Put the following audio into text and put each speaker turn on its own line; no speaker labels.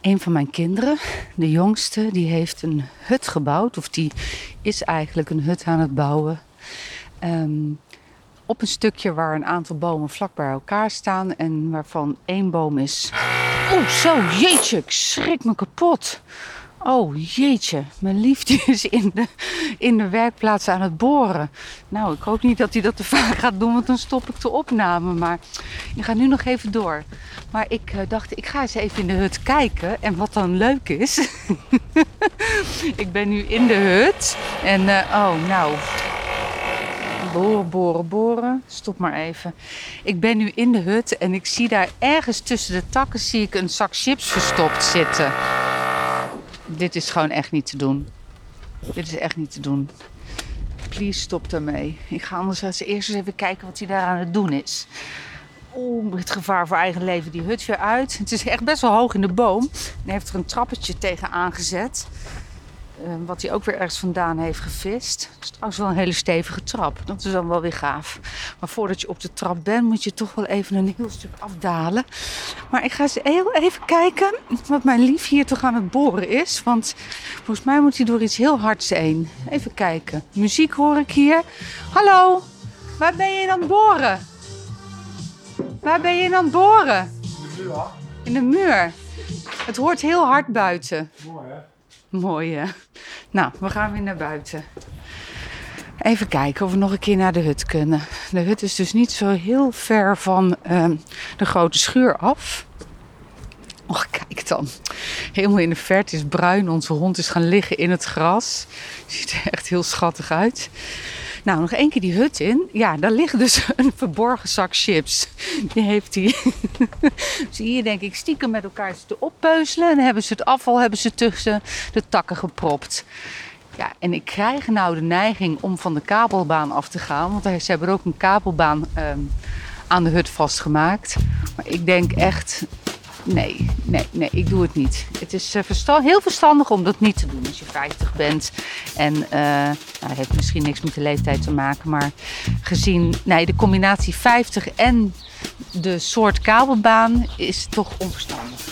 een van mijn kinderen, de jongste, die heeft een hut gebouwd. Of die is eigenlijk een hut aan het bouwen. Ehm, op een stukje waar een aantal bomen vlak bij elkaar staan. En waarvan één boom is. Oeh, zo, jeetje, ik schrik me kapot. Oh jeetje, mijn liefde is in de, in de werkplaats aan het boren. Nou, ik hoop niet dat hij dat te vaak gaat doen, want dan stop ik de opname. Maar ik ga nu nog even door. Maar ik uh, dacht, ik ga eens even in de hut kijken. En wat dan leuk is. ik ben nu in de hut. En uh, oh, nou. Boren, boren, boren. Stop maar even. Ik ben nu in de hut en ik zie daar ergens tussen de takken zie ik een zak chips verstopt zitten dit is gewoon echt niet te doen. Dit is echt niet te doen. Please stop daarmee. Ik ga anders als eerst eens even kijken wat hij daar aan het doen is. Oeh, het gevaar voor eigen leven. Die hut weer uit. Het is echt best wel hoog in de boom. En hij heeft er een trappetje tegen aangezet. Uh, wat hij ook weer ergens vandaan heeft gevist. Het is trouwens wel een hele stevige trap. Dat is dan wel weer gaaf. Maar voordat je op de trap bent, moet je toch wel even een heel stuk afdalen. Maar ik ga eens heel even kijken wat mijn lief hier toch aan het boren is. Want volgens mij moet hij door iets heel hards heen. Even kijken. Muziek hoor ik hier. Hallo, waar ben je aan het boren? Waar ben je aan het boren?
In de muur.
In de muur. Het hoort heel hard buiten.
Mooi hè?
Mooi hè? Nou, we gaan weer naar buiten. Even kijken of we nog een keer naar de hut kunnen. De hut is dus niet zo heel ver van uh, de grote schuur af. Och, kijk dan. Helemaal in de verte is bruin. Onze hond is gaan liggen in het gras. Ziet er echt heel schattig uit. Nou, nog één keer die hut in. Ja, daar ligt dus een verborgen zak chips. Die heeft hij. Zie je, denk ik, stiekem met elkaar te oppeuzelen. En hebben ze het afval hebben ze tussen de takken gepropt. Ja, en ik krijg nou de neiging om van de kabelbaan af te gaan. Want ze hebben ook een kabelbaan um, aan de hut vastgemaakt. Maar ik denk echt, nee, nee, nee, ik doe het niet. Het is verstand, heel verstandig om dat niet te doen als je 50 bent. En uh, nou, dat heeft misschien niks met de leeftijd te maken. Maar gezien nee, de combinatie 50 en de soort kabelbaan is toch onverstandig.